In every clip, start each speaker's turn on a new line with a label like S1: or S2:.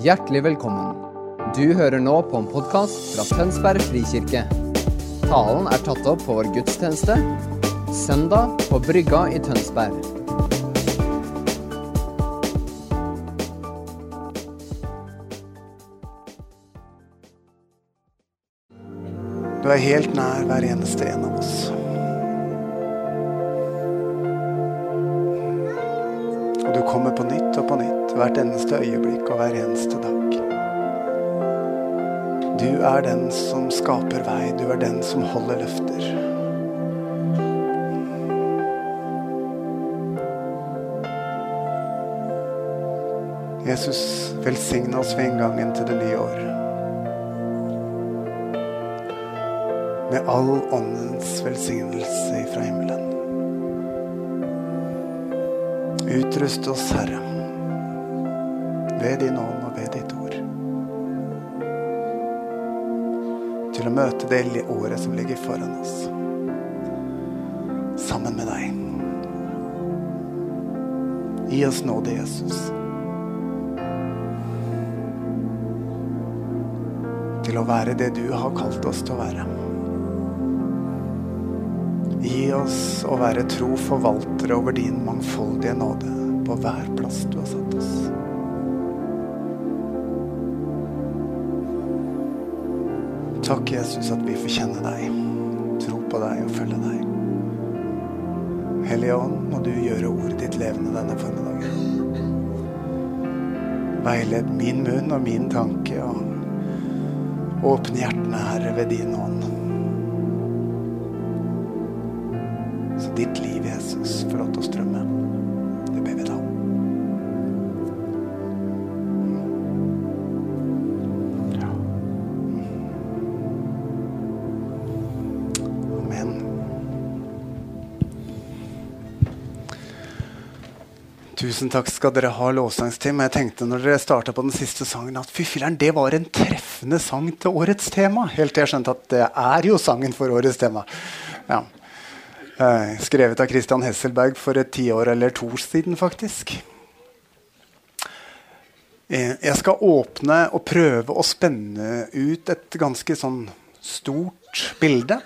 S1: Hjertelig velkommen. Du hører nå på en podkast fra Tønsberg frikirke. Talen er tatt opp på vår gudstjeneste søndag på Brygga i Tønsberg.
S2: Du er helt nær hver eneste en av oss. Hvert eneste øyeblikk og hver eneste dag. Du er den som skaper vei. Du er den som holder løfter. Jesus, velsigne oss ved inngangen til det nye år. Med all åndens velsignelse fra himmelen. Utrust oss, Herre, ved din ånd og ved ditt ord. Til å møte det året som ligger foran oss. Sammen med deg. Gi oss nåde, Jesus. Til å være det du har kalt oss til å være. Gi oss å være tro forvaltere over din mangfoldige nåde på hver plass du har satt oss. Takk, Jesus, at vi får kjenne deg, tro på deg og følge deg. Hellige Ånd, må du gjøre ordet ditt levende denne formiddagen. Veiled min munn og min tanke, og åpne hjertene, Herre, ved din ånd. Så ditt liv, Jesus, får lov til å strømme. Tusen takk skal dere ha, lovsangsteam. Jeg tenkte når dere starta på den siste sangen, at fy filler'n, det var en treffende sang til årets tema. Helt til jeg skjønte at det er jo sangen for årets tema. Ja. Eh, skrevet av Christian Hesselberg for et tiår eller to siden, faktisk. Eh, jeg skal åpne og prøve å spenne ut et ganske sånn stort bilde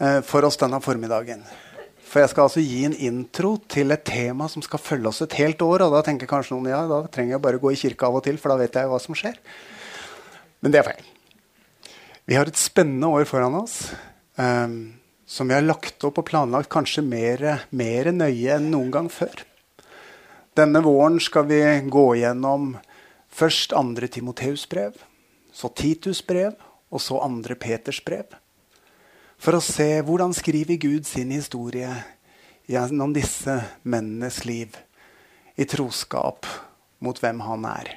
S2: eh, for oss denne formiddagen. For jeg skal altså gi en intro til et tema som skal følge oss et helt år. Og da tenker kanskje noen ja, da trenger jeg bare gå i kirka av og til, for da vet jeg hva som skjer. Men det er feil. Vi har et spennende år foran oss. Um, som vi har lagt opp og planlagt kanskje mer, mer nøye enn noen gang før. Denne våren skal vi gå gjennom først andre Timoteus brev, så Titus brev, og så andre Peters brev. For å se hvordan skriver Gud sin historie gjennom disse mennenes liv i troskap mot hvem han er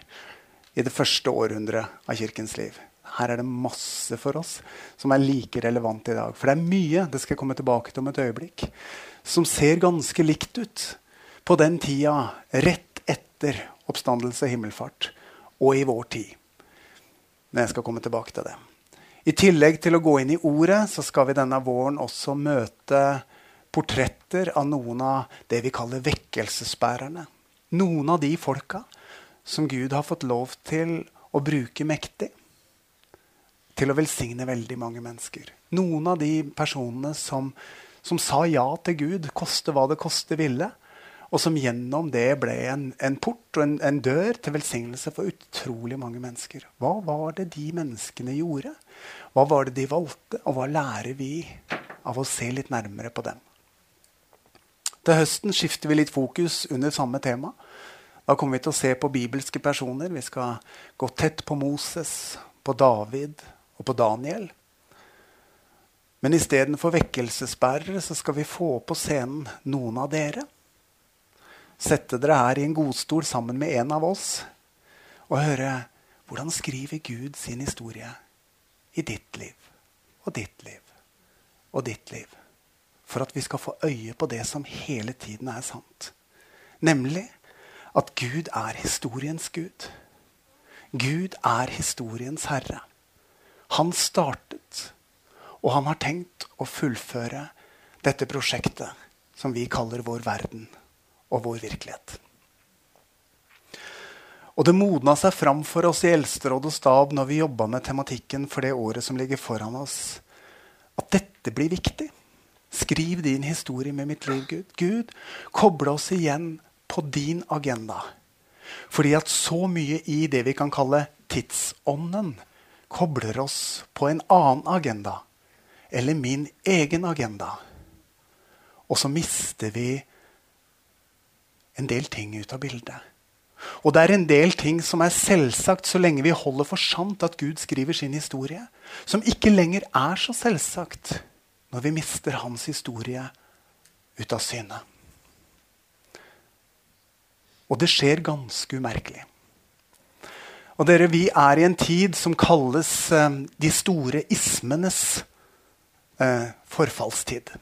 S2: i det første århundret av kirkens liv. Her er det masse for oss som er like relevant i dag. For det er mye det skal jeg komme tilbake til om et øyeblikk, som ser ganske likt ut på den tida rett etter oppstandelse og himmelfart og i vår tid. Men jeg skal komme tilbake til det. I tillegg til å gå inn i ordet, så skal vi denne våren også møte portretter av noen av det vi kaller vekkelsesbærerne. Noen av de folka som Gud har fått lov til å bruke mektig til å velsigne veldig mange mennesker. Noen av de personene som, som sa ja til Gud, koste hva det koste ville. Og som gjennom det ble en, en port og en, en, dør til velsignelse for utrolig mange mennesker. Hva var det de menneskene gjorde? Hva var det de valgte? Og hva lærer vi av å se litt nærmere på dem? Til høsten skifter vi litt fokus under samme tema. Da kommer vi til å se på bibelske personer. Vi skal gå tett på Moses, på David og på Daniel. Men istedenfor vekkelsesbærere så skal vi få på scenen noen av dere. Sette dere her i en godstol sammen med en av oss og høre hvordan skriver Gud sin historie i ditt liv og ditt liv og ditt liv. For at vi skal få øye på det som hele tiden er sant. Nemlig at Gud er historiens Gud. Gud er historiens herre. Han startet, og han har tenkt å fullføre dette prosjektet som vi kaller vår verden og vår virkelighet. Og det modna seg fram for oss i Eldsteråd og stab når vi jobba med tematikken for det året som ligger foran oss, at dette blir viktig. Skriv din historie med mitt liv, Gud. Gud, koble oss igjen på din agenda. Fordi at så mye i det vi kan kalle tidsånden, kobler oss på en annen agenda. Eller min egen agenda. Og så mister vi en del ting ut av bildet. Og det er en del ting som er selvsagt så lenge vi holder for sant at Gud skriver sin historie, som ikke lenger er så selvsagt når vi mister hans historie ut av syne. Og det skjer ganske umerkelig. Og dere, Vi er i en tid som kalles eh, de store ismenes eh, forfallstid.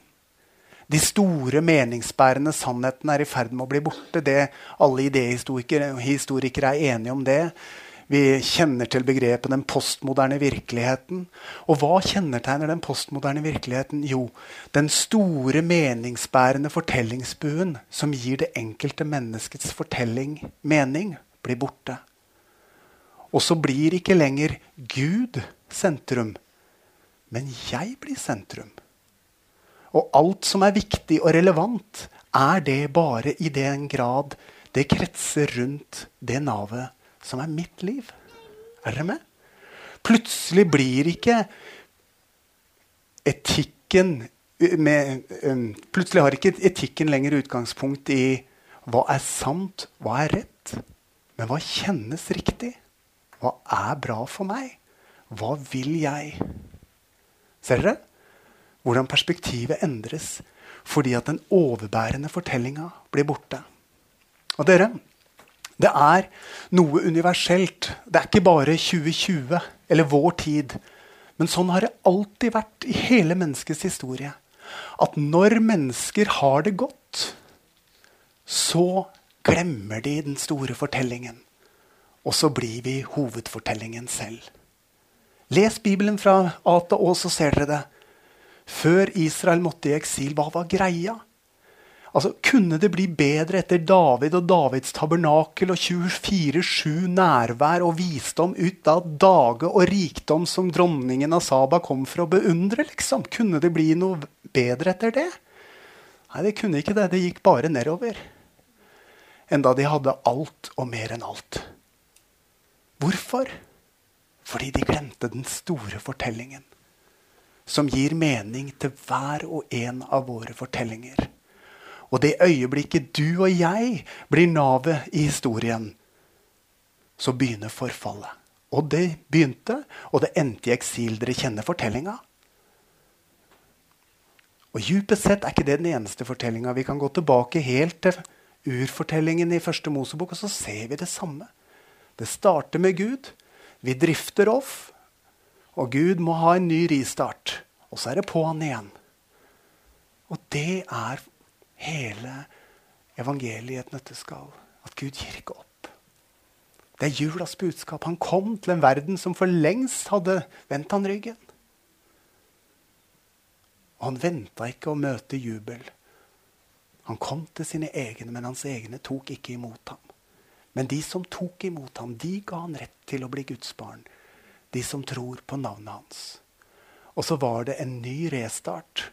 S2: De store meningsbærende sannhetene er i ferd med å bli borte. Det, alle idehistorikere er enige om det. Vi kjenner til begrepet 'den postmoderne virkeligheten'. Og hva kjennetegner den postmoderne virkeligheten? Jo, den store meningsbærende fortellingsbuen som gir det enkelte menneskets fortelling mening, blir borte. Og så blir ikke lenger Gud sentrum, men jeg blir sentrum. Og alt som er viktig og relevant, er det bare i den grad det kretser rundt det navet som er mitt liv. Er dere med? Plutselig blir ikke etikken med, um, Plutselig har ikke etikken lenger utgangspunkt i hva er sant, hva er rett, men hva kjennes riktig? Hva er bra for meg? Hva vil jeg? Ser dere? Hvordan perspektivet endres fordi at den overbærende fortellinga blir borte. Og dere, det er noe universelt. Det er ikke bare 2020 eller vår tid. Men sånn har det alltid vært i hele menneskets historie. At når mennesker har det godt, så glemmer de den store fortellingen. Og så blir vi hovedfortellingen selv. Les Bibelen fra A til Å, så ser dere det. Før Israel måtte i eksil, hva var greia? Altså, Kunne det bli bedre etter David og Davids tabernakel og 24-7 nærvær og visdom ut av dage og rikdom som dronningen av Saba kom for å beundre? liksom? Kunne det bli noe bedre etter det? Nei, det kunne ikke det. Det gikk bare nedover. Enda de hadde alt og mer enn alt. Hvorfor? Fordi de glemte den store fortellingen som gir mening til hver og en av våre fortellinger. Og det øyeblikket du og jeg blir navet i historien, så begynner forfallet. Og det begynte, og det endte i eksil. Dere kjenner fortellinga? Og Djupest sett er ikke det den eneste fortellinga. Vi kan gå tilbake helt til urfortellingen i første Mosebok, og så ser vi det samme. Det starter med Gud. Vi drifter off. Og Gud må ha en ny ristart. Og så er det på'n igjen. Og det er hele evangeliet et nøtteskall. At Gud gir ikke opp. Det er julas budskap. Han kom til en verden som for lengst hadde vendt han ryggen. Og han venta ikke å møte jubel. Han kom til sine egne, men hans egne tok ikke imot ham. Men de som tok imot ham, de ga han rett til å bli Guds barn de som tror på navnet hans. Og så var det en ny restart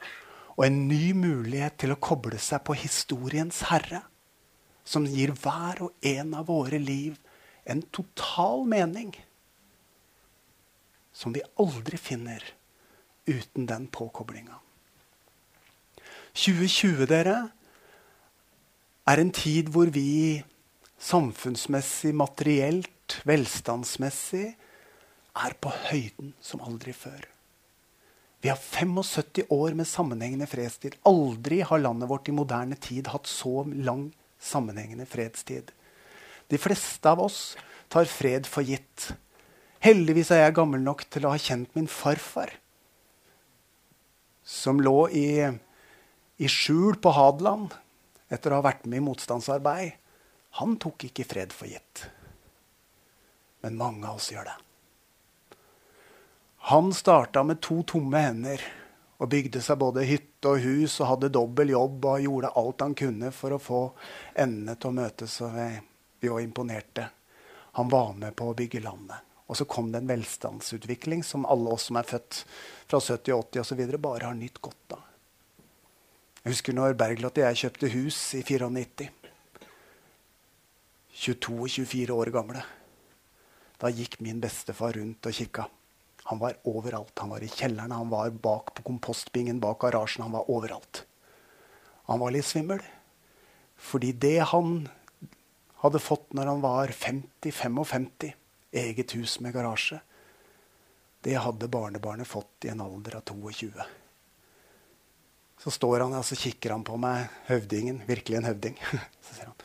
S2: og en ny mulighet til å koble seg på historiens herre, som gir hver og en av våre liv en total mening som vi aldri finner uten den påkoblinga. 2020, dere, er en tid hvor vi samfunnsmessig, materielt, velstandsmessig er på høyden som aldri før. Vi har 75 år med sammenhengende fredstid. Aldri har landet vårt i moderne tid hatt så lang sammenhengende fredstid. De fleste av oss tar fred for gitt. Heldigvis er jeg gammel nok til å ha kjent min farfar, som lå i, i skjul på Hadeland etter å ha vært med i motstandsarbeid. Han tok ikke fred for gitt. Men mange av oss gjør det. Han starta med to tomme hender og bygde seg både hytte og hus og hadde dobbel jobb og gjorde alt han kunne for å få endene til å møtes. og Vi var imponerte. Han var med på å bygge landet. Og så kom det en velstandsutvikling som alle oss som er født fra 70, 80 osv., bare har nytt godt av. Jeg husker når Bergljot og jeg kjøpte hus i 94. 22-24 år gamle. Da gikk min bestefar rundt og kikka. Han var overalt. Han var i kjelleren, han var bak på kompostbingen bak garasjen. Han var overalt. Han var litt svimmel. Fordi det han hadde fått når han var 50-55, eget hus med garasje, det hadde barnebarnet fått i en alder av 22. Så står han og så kikker han på meg, høvdingen, virkelig en høvding. Så sier han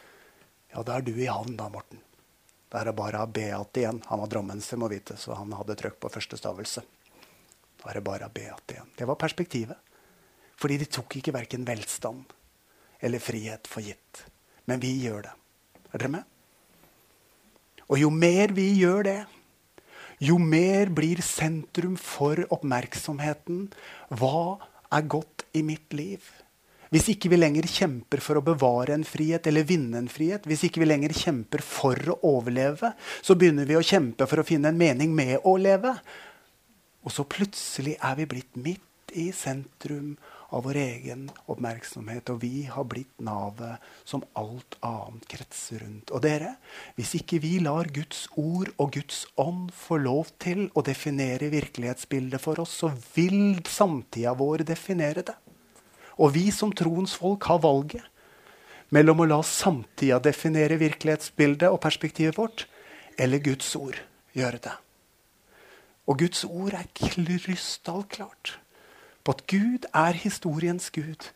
S2: ja, da er du i havn da, Morten. Da er bare Beat igjen. Han var drammenser, må vite, så han hadde trøkk på første stavelse. Da er bare Beat igjen. Det var perspektivet. Fordi de tok ikke verken velstand eller frihet for gitt. Men vi gjør det. Er dere med? Og jo mer vi gjør det, jo mer blir sentrum for oppmerksomheten hva er godt i mitt liv? Hvis ikke vi lenger kjemper for å bevare en frihet eller vinne en frihet, hvis ikke vi lenger kjemper for å overleve, så begynner vi å kjempe for å finne en mening med å leve. Og så plutselig er vi blitt midt i sentrum av vår egen oppmerksomhet. Og vi har blitt navet som alt annet kretser rundt. Og dere, hvis ikke vi lar Guds ord og Guds ånd få lov til å definere virkelighetsbildet for oss, så vil samtida vår definere det. Og vi som troens folk har valget mellom å la samtida definere virkelighetsbildet og perspektivet vårt, eller Guds ord gjøre det. Og Guds ord er krystallklart på at Gud er historiens Gud.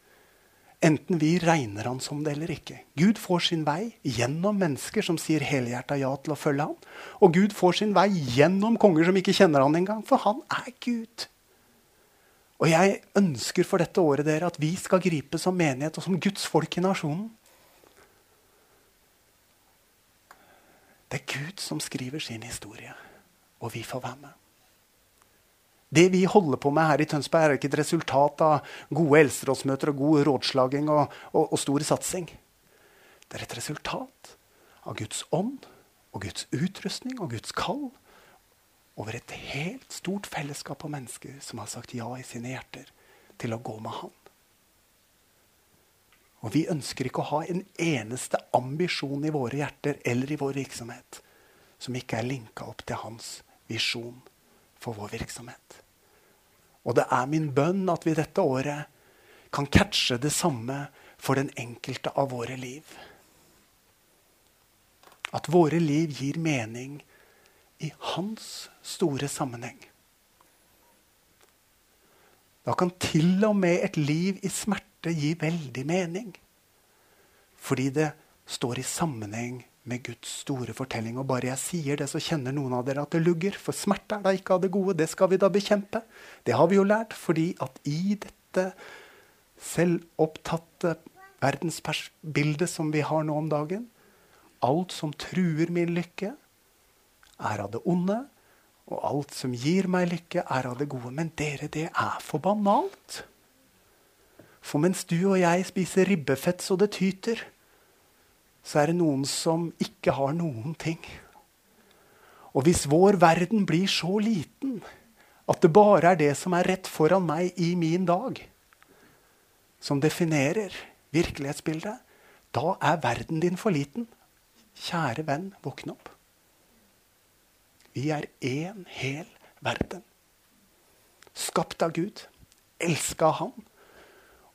S2: Enten vi regner han som det eller ikke. Gud får sin vei gjennom mennesker som sier helhjerta ja til å følge han. Og Gud får sin vei gjennom konger som ikke kjenner han engang, for han er Gud. Og jeg ønsker for dette året dere at vi skal gripe som menighet og som Guds folk i nasjonen. Det er Gud som skriver sin historie, og vi får være med. Det vi holder på med her i Tønsberg, er ikke et resultat av gode eldsterådsmøter og god rådslaging og, og, og stor satsing. Det er et resultat av Guds ånd og Guds utrustning og Guds kall over et helt stort fellesskap av mennesker som har sagt ja i sine hjerter til å gå med Han. Og vi ønsker ikke å ha en eneste ambisjon i våre hjerter eller i vår virksomhet som ikke er linka opp til hans visjon for vår virksomhet. Og det er min bønn at vi dette året kan catche det samme for den enkelte av våre liv. At våre liv gir mening i hans store sammenheng. Da kan til og med et liv i smerte gi veldig mening. Fordi det står i sammenheng med Guds store fortelling. Og bare jeg sier det, så kjenner noen av dere at det lugger. For smerte er da ikke av det gode. Det skal vi da bekjempe. Det har vi jo lært. Fordi at i dette selvopptatte verdensbildet som vi har nå om dagen, alt som truer min lykke, er av det onde, og alt som gir meg lykke, er av det gode. Men dere, det er for banalt. For mens du og jeg spiser ribbefett så det tyter, så er det noen som ikke har noen ting. Og hvis vår verden blir så liten at det bare er det som er rett foran meg i min dag, som definerer virkelighetsbildet, da er verden din for liten. Kjære venn, våkne opp. Vi er én hel verden. Skapt av Gud, elska av Han.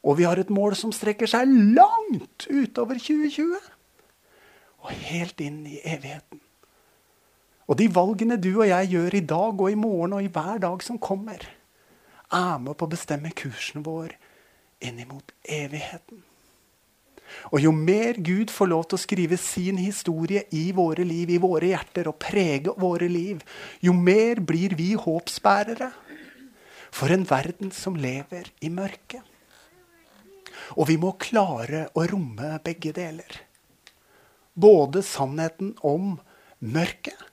S2: Og vi har et mål som strekker seg langt utover 2020. Og helt inn i evigheten. Og de valgene du og jeg gjør i dag og i morgen og i hver dag som kommer, er med på å bestemme kursen vår inn mot evigheten. Og jo mer Gud får lov til å skrive sin historie i våre liv, i våre hjerter, og prege våre liv, jo mer blir vi håpsbærere for en verden som lever i mørket. Og vi må klare å romme begge deler. Både sannheten om mørket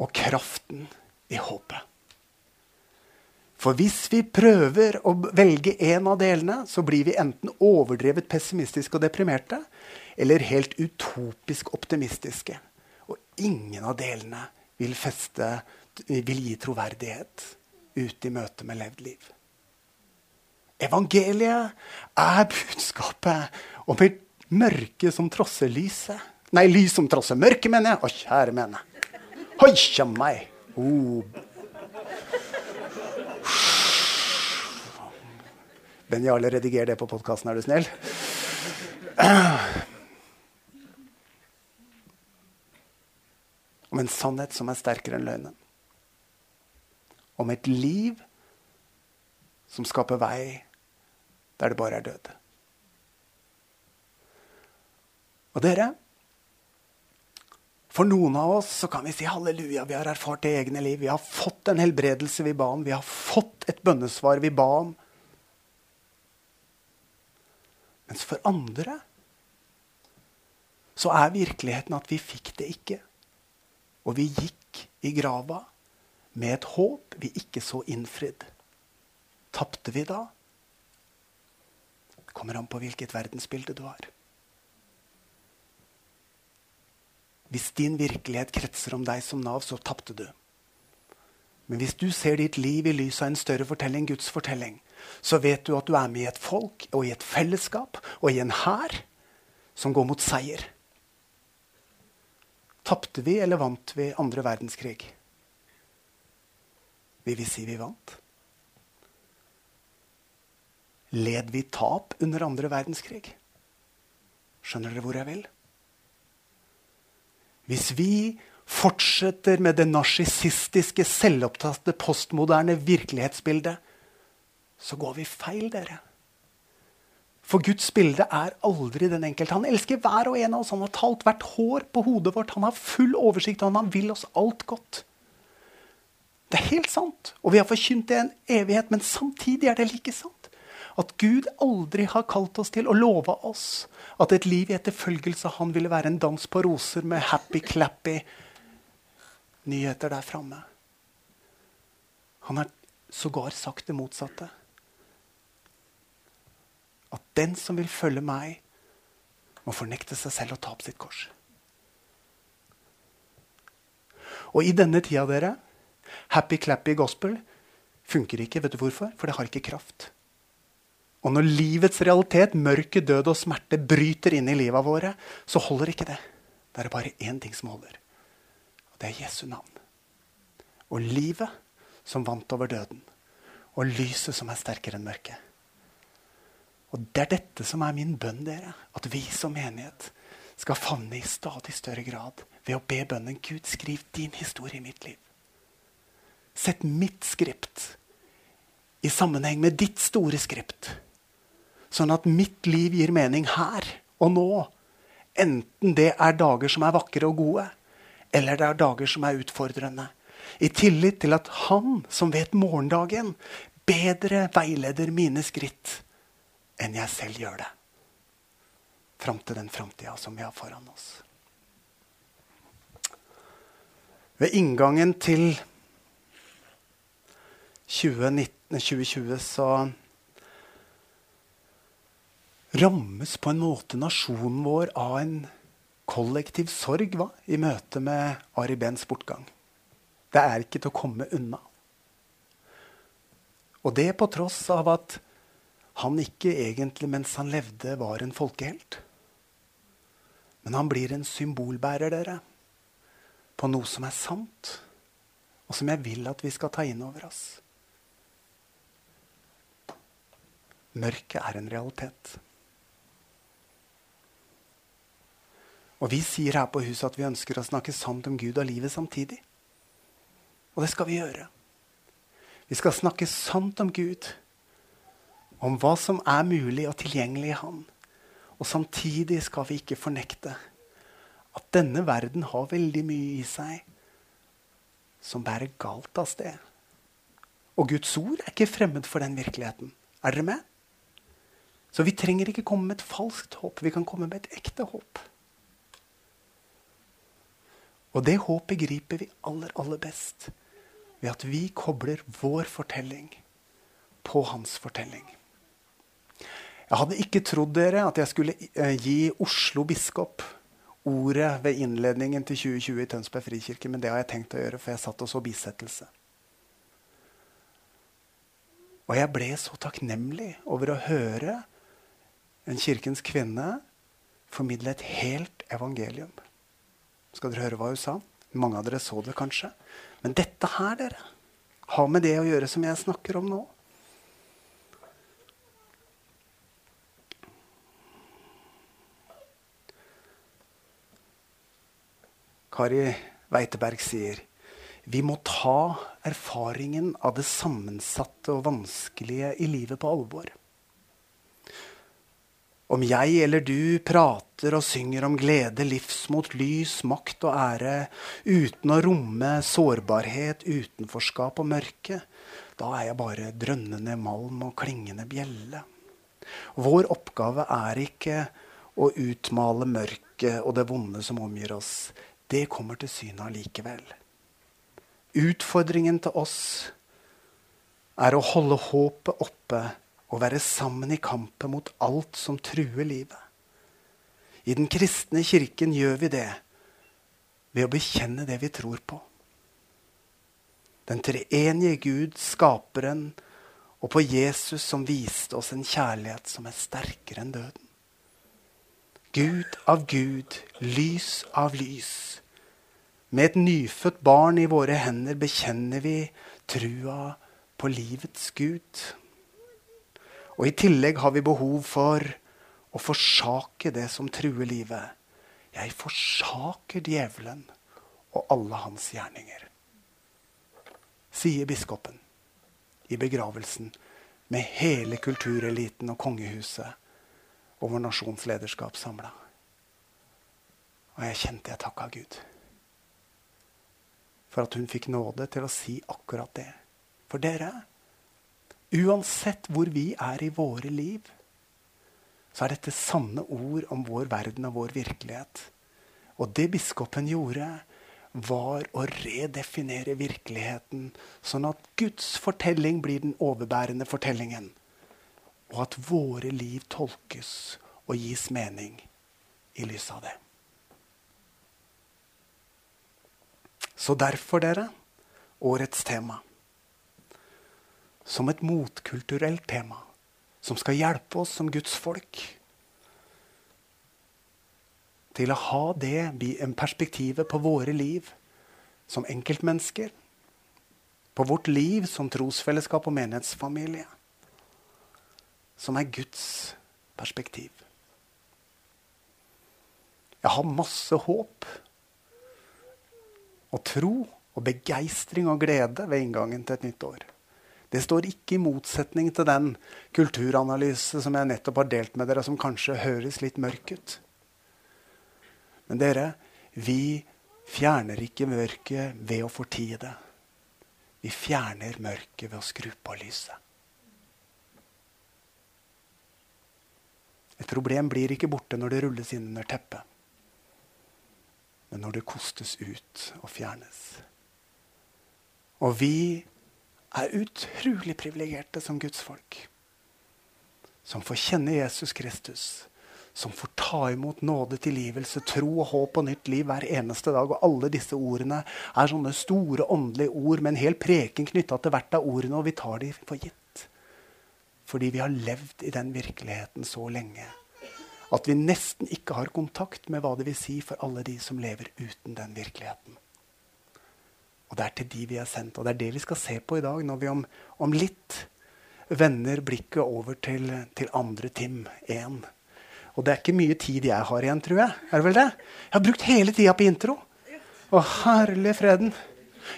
S2: og kraften i håpet. For hvis vi prøver å velge en av delene, så blir vi enten overdrevet pessimistiske og deprimerte, eller helt utopisk optimistiske. Og ingen av delene vil, feste, vil gi troverdighet ute i møte med levd liv. Evangeliet er budskapet om et mørke som trosser lyset. Nei, lys som trosser mørket, mener jeg. Å, kjære mene. Hoi, kjem meg. Oh. Ben Jarle, rediger det på podkasten, er du snill. Om en sannhet som er sterkere enn løgnen. Om et liv som skaper vei der det bare er død. Og dere, for noen av oss så kan vi si halleluja, vi har erfart det egne liv. Vi har fått en helbredelse vi ba om. Vi har fått et bønnesvar vi ba om. Mens for andre så er virkeligheten at vi fikk det ikke. Og vi gikk i grava med et håp vi ikke så innfridd. Tapte vi da? Det kommer an på hvilket verdensbilde du har. Hvis din virkelighet kretser om deg som Nav, så tapte du. Men hvis du ser ditt liv i lys av en større fortelling, Guds fortelling, så vet du at du er med i et folk og i et fellesskap og i en hær som går mot seier. Tapte vi eller vant vi andre verdenskrig? Vil vi si vi vant? Led vi tap under andre verdenskrig? Skjønner dere hvor jeg vil? Hvis vi fortsetter med det narsissistiske, selvopptatte, postmoderne virkelighetsbildet, så går vi feil, dere. For Guds bilde er aldri den enkelte. Han elsker hver og en av oss. Han har talt hvert hår på hodet vårt. Han har full oversikt, og han vil oss alt godt. Det er helt sant, og vi har forkynt det en evighet, men samtidig er det like sant at Gud aldri har kalt oss til å love oss at et liv i etterfølgelse av Han ville være en dans på roser med happy-clappy nyheter der framme. Han har sågar sagt det motsatte. At den som vil følge meg, må fornekte seg selv og ta opp sitt kors. Og i denne tida, dere, happy-clappy gospel funker ikke. Vet du hvorfor? For det har ikke kraft. Og når livets realitet, mørke, død og smerte bryter inn i livet våre, så holder ikke det. Det er bare én ting som holder. Og det er Jesu navn. Og livet som vant over døden. Og lyset som er sterkere enn mørket. Og det er dette som er min bønn, dere. At vi som menighet skal favne i stadig større grad ved å be bønnen Gud, skriv din historie i mitt liv. Sett mitt skript i sammenheng med ditt store skript. Sånn at mitt liv gir mening her og nå. Enten det er dager som er vakre og gode, eller det er dager som er utfordrende. I tillit til at Han som vet morgendagen, bedre veileder mine skritt enn jeg selv gjør det. Fram til den framtida som vi har foran oss. Ved inngangen til 2019, 2020 så rammes på en måte nasjonen vår av en kollektiv sorg hva? i møte med Ari Behns bortgang. Det er ikke til å komme unna. Og det på tross av at han ikke egentlig mens han levde, var en folkehelt. Men han blir en symbolbærer, dere, på noe som er sant, og som jeg vil at vi skal ta inn over oss. Mørket er en realitet. Og vi sier her på huset at vi ønsker å snakke sant om Gud og livet samtidig. Og det skal vi gjøre. Vi skal snakke sant om Gud, om hva som er mulig og tilgjengelig i Han. Og samtidig skal vi ikke fornekte at denne verden har veldig mye i seg som bærer galt av sted. Og Guds ord er ikke fremmed for den virkeligheten. Er dere med? Så vi trenger ikke komme med et falskt håp. Vi kan komme med et ekte håp. Og det håpet griper vi aller, aller best ved at vi kobler vår fortelling på hans fortelling. Jeg hadde ikke trodd dere at jeg skulle eh, gi Oslo biskop ordet ved innledningen til 2020 i Tønsberg frikirke, men det har jeg tenkt å gjøre, for jeg satt og så bisettelse. Og jeg ble så takknemlig over å høre en kirkens kvinne formidle et helt evangelium. Skal dere høre hva hun sa? Mange av dere så det kanskje. Men dette her, dere, har med det å gjøre som jeg snakker om nå. Kari Weiteberg sier vi må ta erfaringen av det sammensatte og vanskelige i livet på alvor. Om jeg eller du prater og synger om glede, livsmot, lys, makt og ære uten å romme sårbarhet, utenforskap og mørke, da er jeg bare drønnende malm og klingende bjelle. Vår oppgave er ikke å utmale mørket og det vonde som omgir oss. Det kommer til syne allikevel. Utfordringen til oss er å holde håpet oppe og være sammen i kampen mot alt som truer livet. I den kristne kirken gjør vi det ved å bekjenne det vi tror på. Den treenige Gud, skaperen, og på Jesus som viste oss en kjærlighet som er sterkere enn døden. Gud av Gud, lys av lys. Med et nyfødt barn i våre hender bekjenner vi trua på livets Gud. Og i tillegg har vi behov for å forsake det som truer livet. Jeg forsaker djevelen og alle hans gjerninger. Sier biskopen i begravelsen med hele kultureliten og kongehuset og vår nasjons lederskap samla. Og jeg kjente jeg takka Gud for at hun fikk nåde til å si akkurat det. For dere, Uansett hvor vi er i våre liv, så er dette sanne ord om vår verden og vår virkelighet. Og det biskopen gjorde, var å redefinere virkeligheten, sånn at Guds fortelling blir den overbærende fortellingen. Og at våre liv tolkes og gis mening i lys av det. Så derfor, dere, årets tema som et motkulturelt tema som skal hjelpe oss som Guds folk til å ha det perspektivet på våre liv som enkeltmennesker, på vårt liv som trosfellesskap og menighetsfamilie, som er Guds perspektiv. Jeg har masse håp og tro og begeistring og glede ved inngangen til et nytt år. Det står ikke i motsetning til den kulturanalyse som jeg nettopp har delt med dere, som kanskje høres litt mørk ut. Men dere, vi fjerner ikke mørket ved å fortie det. Vi fjerner mørket ved å skru på lyset. Et problem blir ikke borte når det rulles inn under teppet, men når det kostes ut og fjernes. Og vi er utrolig privilegerte som Guds folk. Som får kjenne Jesus Kristus. Som får ta imot nåde, tilgivelse, tro og håp og nytt liv hver eneste dag. Og alle disse ordene er sånne store åndelige ord med en hel preken knytta til hvert av ordene, og vi tar dem for gitt. Fordi vi har levd i den virkeligheten så lenge at vi nesten ikke har kontakt med hva det vil si for alle de som lever uten den virkeligheten. Og det er til de vi er sendt. Og det er det vi skal se på i dag, når vi om, om litt vender blikket over til, til andre Tim 1. Og det er ikke mye tid jeg har igjen, tror jeg. Er det vel det? Jeg har brukt hele tida på intro. Å, herlig freden.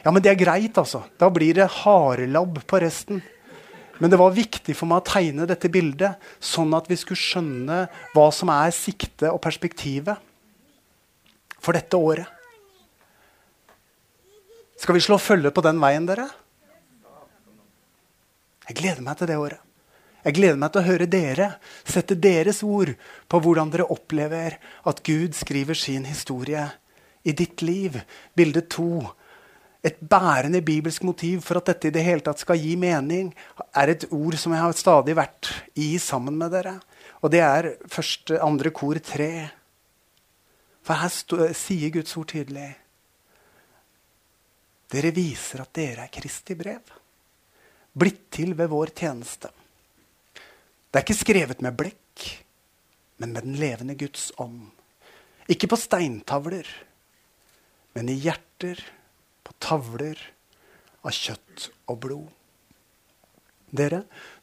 S2: Ja, men det er greit, altså. Da blir det harelabb på resten. Men det var viktig for meg å tegne dette bildet, sånn at vi skulle skjønne hva som er siktet og perspektivet for dette året. Skal vi slå følge på den veien, dere? Jeg gleder meg til det året. Jeg gleder meg til å høre dere sette deres ord på hvordan dere opplever at Gud skriver sin historie i ditt liv. Bilde to. Et bærende bibelsk motiv for at dette i det hele tatt skal gi mening, er et ord som jeg har stadig vært i sammen med dere. Og det er første, andre kor tre. For her stå, sier Guds ord tydelig Dere viser at dere er Kristi brev. Blitt til ved vår tjeneste. Det er ikke skrevet med blekk, men med den levende Guds ånd. Ikke på steintavler, men i hjerter, på tavler av kjøtt og blod. Dere,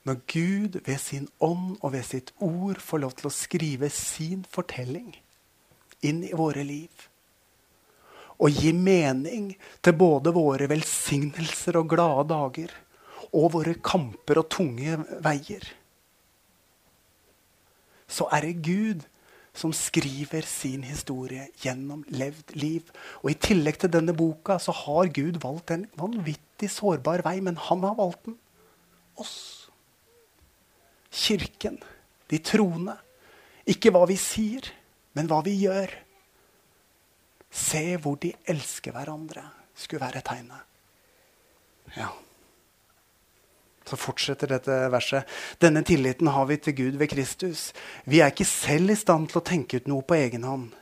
S2: når Gud ved sin ånd og ved sitt ord får lov til å skrive sin fortelling inn i våre liv, og gi mening til både våre velsignelser og glade dager og våre kamper og tunge veier, så er det Gud som skriver sin historie gjennom levd liv. Og i tillegg til denne boka så har Gud valgt en vanvittig sårbar vei, men han har valgt den. Oss. Kirken. De troende. Ikke hva vi sier, men hva vi gjør. Se hvor de elsker hverandre, skulle være tegnet. Ja. Så fortsetter dette verset. Denne tilliten har vi til Gud ved Kristus. Vi er ikke selv i stand til å tenke ut noe på egen hånd.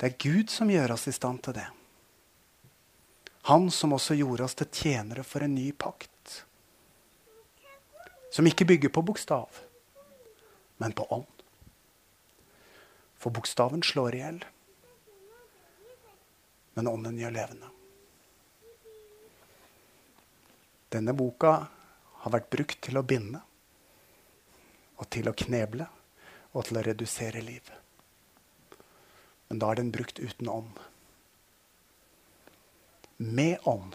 S2: Det er Gud som gjør oss i stand til det. Han som også gjorde oss til tjenere for en ny pakt. Som ikke bygger på bokstav, men på ånd. For bokstaven slår i hjel, men ånden gjør levende. Denne boka har vært brukt til å binde og til å kneble og til å redusere liv. Men da er den brukt uten ånd. Med ånd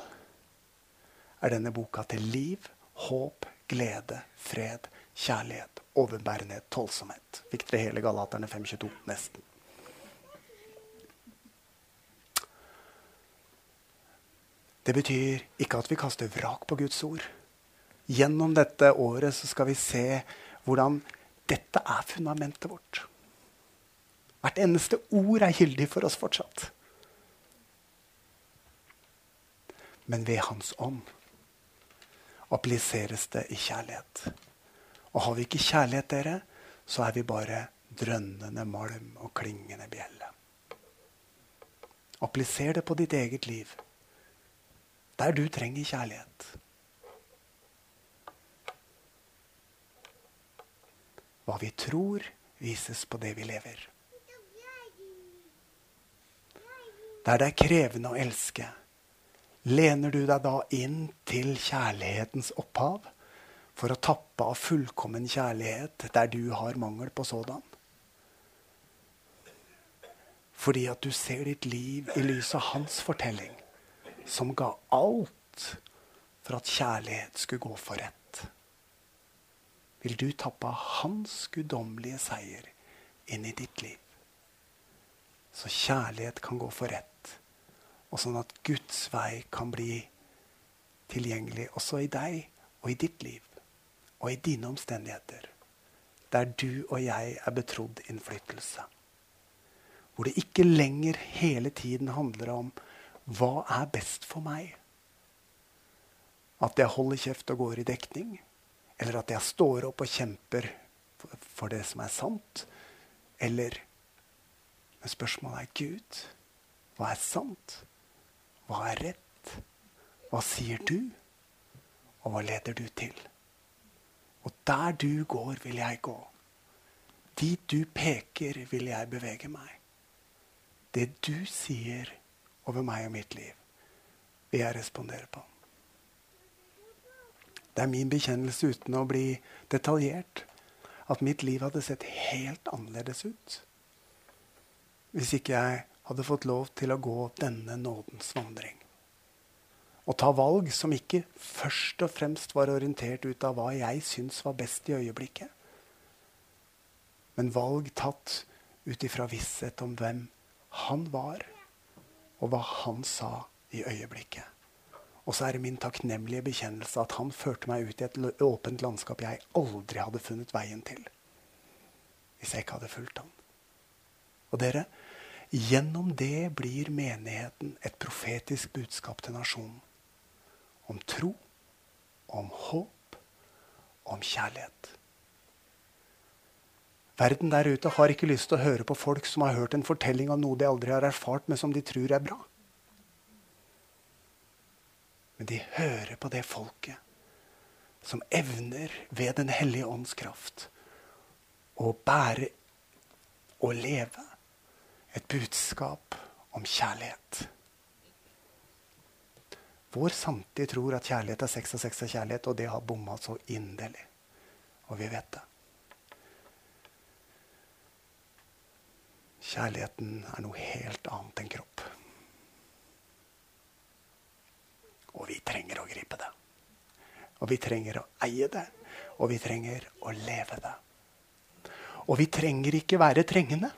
S2: er denne boka til liv, håp, glede, fred, kjærlighet, overbærenhet, tålsomhet. Fikk dere hele Galaterne 522? Nesten. Det betyr ikke at vi kaster vrak på Guds ord. Gjennom dette året så skal vi se hvordan dette er fundamentet vårt. Hvert eneste ord er gyldig for oss fortsatt. Men ved Hans ånd appliseres det i kjærlighet. Og har vi ikke kjærlighet, dere, så er vi bare drønnende malm og klingende bjelle. Appliser det på ditt eget liv der du trenger kjærlighet. Hva vi tror, vises på det vi lever. Der det er krevende å elske, lener du deg da inn til kjærlighetens opphav for å tappe av fullkommen kjærlighet der du har mangel på sådan? Fordi at du ser ditt liv i lys av hans fortelling som ga alt for at kjærlighet skulle gå for rett. Vil du tappe hans guddommelige seier inn i ditt liv? Så kjærlighet kan gå for rett, og sånn at Guds vei kan bli tilgjengelig også i deg og i ditt liv og i dine omstendigheter, der du og jeg er betrodd innflytelse. Hvor det ikke lenger hele tiden handler om hva er best for meg? At jeg holder kjeft og går i dekning? Eller at jeg står opp og kjemper for det som er sant? Eller Men spørsmålet er Gud. Hva er sant? Hva er rett? Hva sier du? Og hva leder du til? Og der du går, vil jeg gå. Dit du peker, vil jeg bevege meg. Det du sier, over meg og mitt liv, vil jeg respondere på. Det er min bekjennelse uten å bli detaljert at mitt liv hadde sett helt annerledes ut hvis ikke jeg hadde fått lov til å gå denne nådens vandring. Og ta valg som ikke først og fremst var orientert ut av hva jeg syns var best i øyeblikket, men valg tatt ut ifra visshet om hvem han var og hva han sa i øyeblikket. Og så er det min takknemlige bekjennelse at han førte meg ut i et åpent landskap jeg aldri hadde funnet veien til hvis jeg ikke hadde fulgt han. Og dere, gjennom det blir menigheten et profetisk budskap til nasjonen. Om tro, om håp, om kjærlighet. Verden der ute har ikke lyst til å høre på folk som har hørt en fortelling av noe de aldri har erfart, men som de tror er bra. Men de hører på det folket som evner ved Den hellige ånds kraft å bære og leve et budskap om kjærlighet. Vår samtid tror at kjærlighet er sex og sex er kjærlighet, og det har bomma så inderlig. Og vi vet det. Kjærligheten er noe helt annet enn kropp. Og vi trenger å gripe det. Og vi trenger å eie det. Og vi trenger å leve det. Og vi trenger ikke være trengende.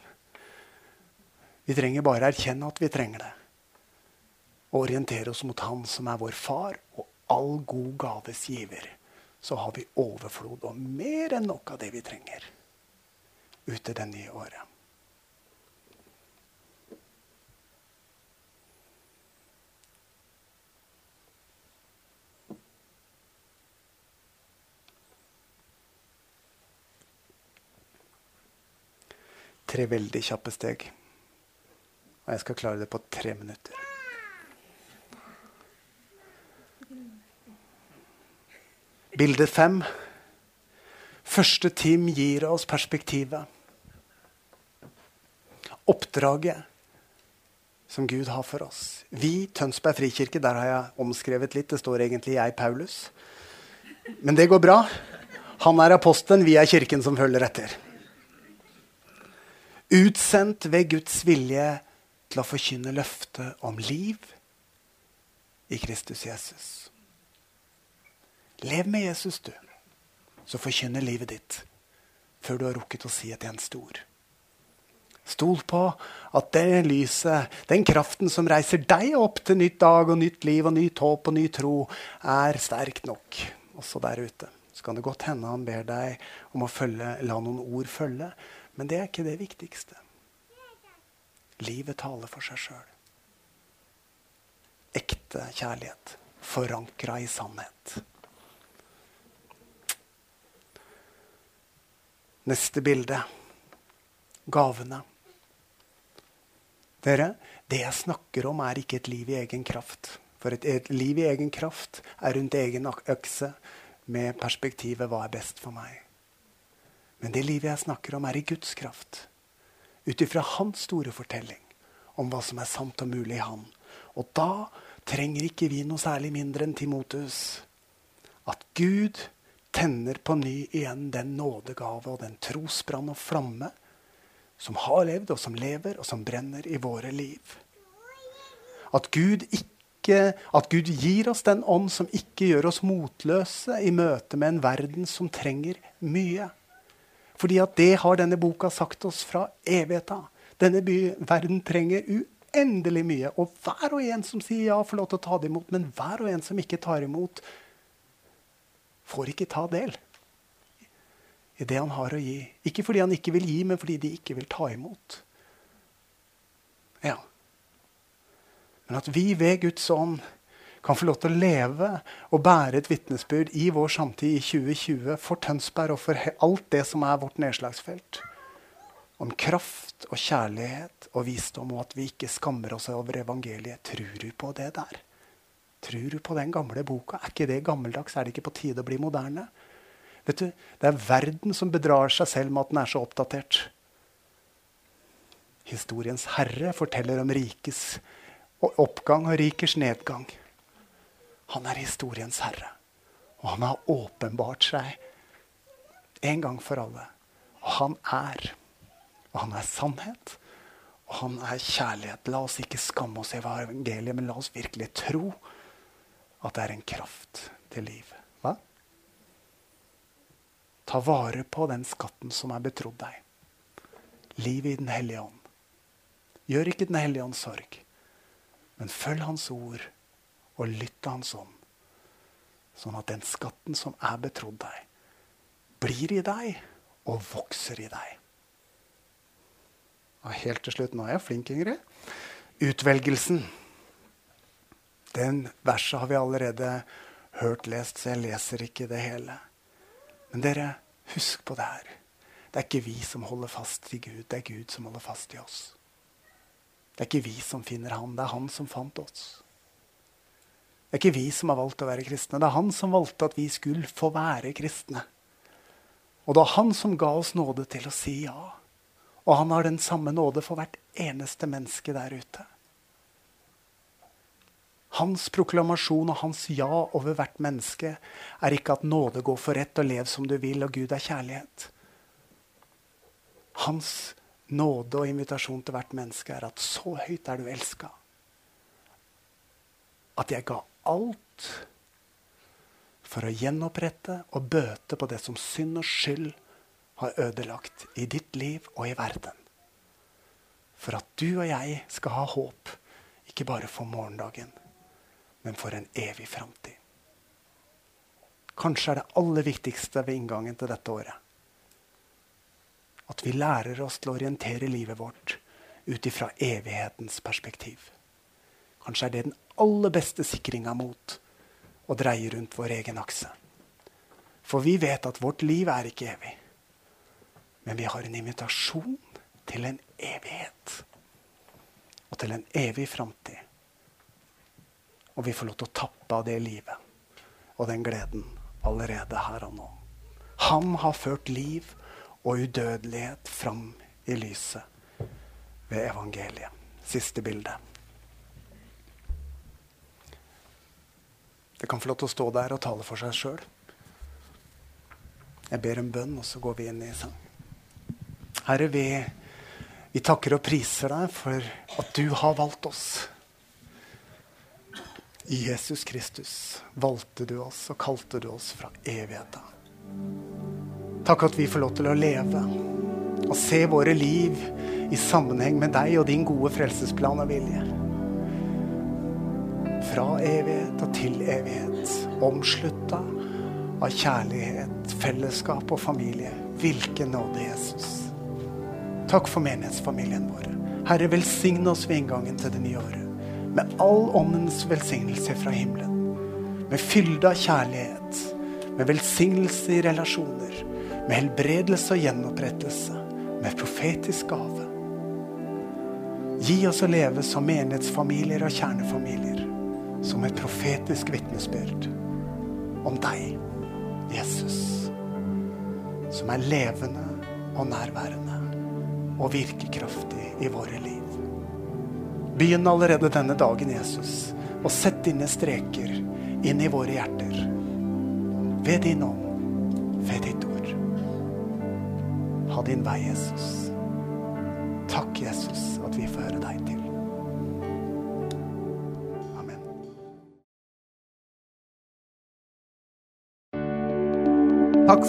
S2: Vi trenger bare erkjenne at vi trenger det. Og orientere oss mot Han som er vår far og all god gaves giver. Så har vi overflod og mer enn nok av det vi trenger ute det nye året. Tre veldig kjappe steg. Og jeg skal klare det på tre minutter. Bilde fem. Første team gir oss perspektivet. Oppdraget som Gud har for oss. Vi, Tønsberg frikirke, der har jeg omskrevet litt. Det står egentlig 'jeg, Paulus'. Men det går bra. Han er apostelen, vi er kirken som følger etter. Utsendt ved Guds vilje til å forkynne løftet om liv i Kristus Jesus. Lev med Jesus, du, så forkynner livet ditt før du har rukket å si et eneste ord. Stol på at det lyset, den kraften som reiser deg opp til nytt dag og nytt liv og nytt håp og ny tro, er sterkt nok også der ute. Så kan det godt hende han ber deg om å følge, la noen ord følge. Men det er ikke det viktigste. Livet taler for seg sjøl. Ekte kjærlighet. Forankra i sannhet. Neste bilde. Gavene. Dere, det jeg snakker om, er ikke et liv i egen kraft. For et, et liv i egen kraft er rundt egen økse med perspektivet 'hva er best for meg'? Men det livet jeg snakker om, er i Guds kraft. Ut ifra hans store fortelling om hva som er sant og mulig i Han. Og da trenger ikke vi noe særlig mindre enn Timotus. At Gud tenner på ny igjen den nådegave og den trosbrann og flamme som har levd, og som lever, og som brenner i våre liv. At Gud, ikke, at Gud gir oss den ånd som ikke gjør oss motløse i møte med en verden som trenger mye. Fordi at det har denne boka sagt oss fra evigheta. Denne by, verden trenger uendelig mye. Og hver og en som sier ja, får lov til å ta det imot. Men hver og en som ikke tar imot, får ikke ta del i det han har å gi. Ikke fordi han ikke vil gi, men fordi de ikke vil ta imot. Ja. Men at vi ved Guds ånd kan få lov til å leve og bære et vitnesbyrd i vår samtid i 2020 for Tønsberg og for alt det som er vårt nedslagsfelt. Om kraft og kjærlighet og visdom, og at vi ikke skammer oss over evangeliet. Tror du på det der? Tror du på den gamle boka? Er ikke det gammeldags? Er det ikke på tide å bli moderne? Vet du, Det er verden som bedrar seg selv med at den er så oppdatert. Historiens herre forteller om rikes oppgang og rikers nedgang. Han er historiens herre. Og han har åpenbart seg en gang for alle. Og han er. Og han er sannhet. Og han er kjærlighet. La oss ikke skamme oss i evangeliet, men la oss virkelig tro at det er en kraft til liv. Hva? Ta vare på den skatten som er betrodd deg. Livet i Den hellige ånd. Gjør ikke Den hellige ånd sorg, men følg Hans ord og lytt til Hans ånd. Sånn at den skatten som er betrodd deg, blir i deg og vokser i deg. Og helt til slutt, nå er jeg flink, Ingrid. Utvelgelsen. Den verset har vi allerede hørt lest, så jeg leser ikke det hele. Men dere, husk på det her. Det er ikke vi som holder fast i Gud, det er Gud som holder fast i oss. Det er ikke vi som finner Han, det er Han som fant oss. Det er ikke vi som har valgt å være kristne, det er Han som valgte at vi skulle få være kristne. Og det er Han som ga oss nåde til å si ja. Og han har den samme nåde for hvert eneste menneske der ute. Hans proklamasjon og hans ja over hvert menneske er ikke at nåde går for rett og lev som du vil, og Gud er kjærlighet. Hans nåde og invitasjon til hvert menneske er at så høyt er du elska. At jeg ga alt for å gjenopprette og bøte på det som synd og skyld har ødelagt i ditt liv og i verden. For at du og jeg skal ha håp, ikke bare for morgendagen, men for en evig framtid. Kanskje er det aller viktigste ved inngangen til dette året at vi lærer oss til å orientere livet vårt ut ifra evighetens perspektiv. Kanskje er det den aller beste sikringa mot å dreie rundt vår egen akse. For vi vet at vårt liv er ikke evig. Men vi har en invitasjon til en evighet. Og til en evig framtid. Og vi får lov til å tappe av det livet og den gleden allerede her og nå. Han har ført liv og udødelighet fram i lyset ved evangeliet. Siste bilde. Det kan få lov til å stå der og tale for seg sjøl. Jeg ber en bønn, og så går vi inn i sang. Herre, vi, vi takker og priser deg for at du har valgt oss. I Jesus Kristus valgte du oss og kalte du oss fra evigheten. Takk at vi får lov til å leve og se våre liv i sammenheng med deg og din gode frelsesplan og vilje. Fra evighet og til evighet, omslutta av kjærlighet, fellesskap og familie. Hvilken nåde, Jesus. Takk for menighetsfamilien vår. Herre, velsign oss ved inngangen til det nye året. Med all åndens velsignelse fra himmelen. Med fylde av kjærlighet. Med velsignelse i relasjoner. Med helbredelse og gjenopprettelse. Med profetisk gave. Gi oss å leve som menighetsfamilier og kjernefamilier. Som et profetisk vitnesbyrd om deg, Jesus. Som er levende og nærværende og virkekraftig i våre liv. Begynn allerede denne dagen, Jesus, og sett dine streker inn i våre hjerter. Ved din ånd, ved ditt ord. Ha din vei, Jesus. Takk, Jesus,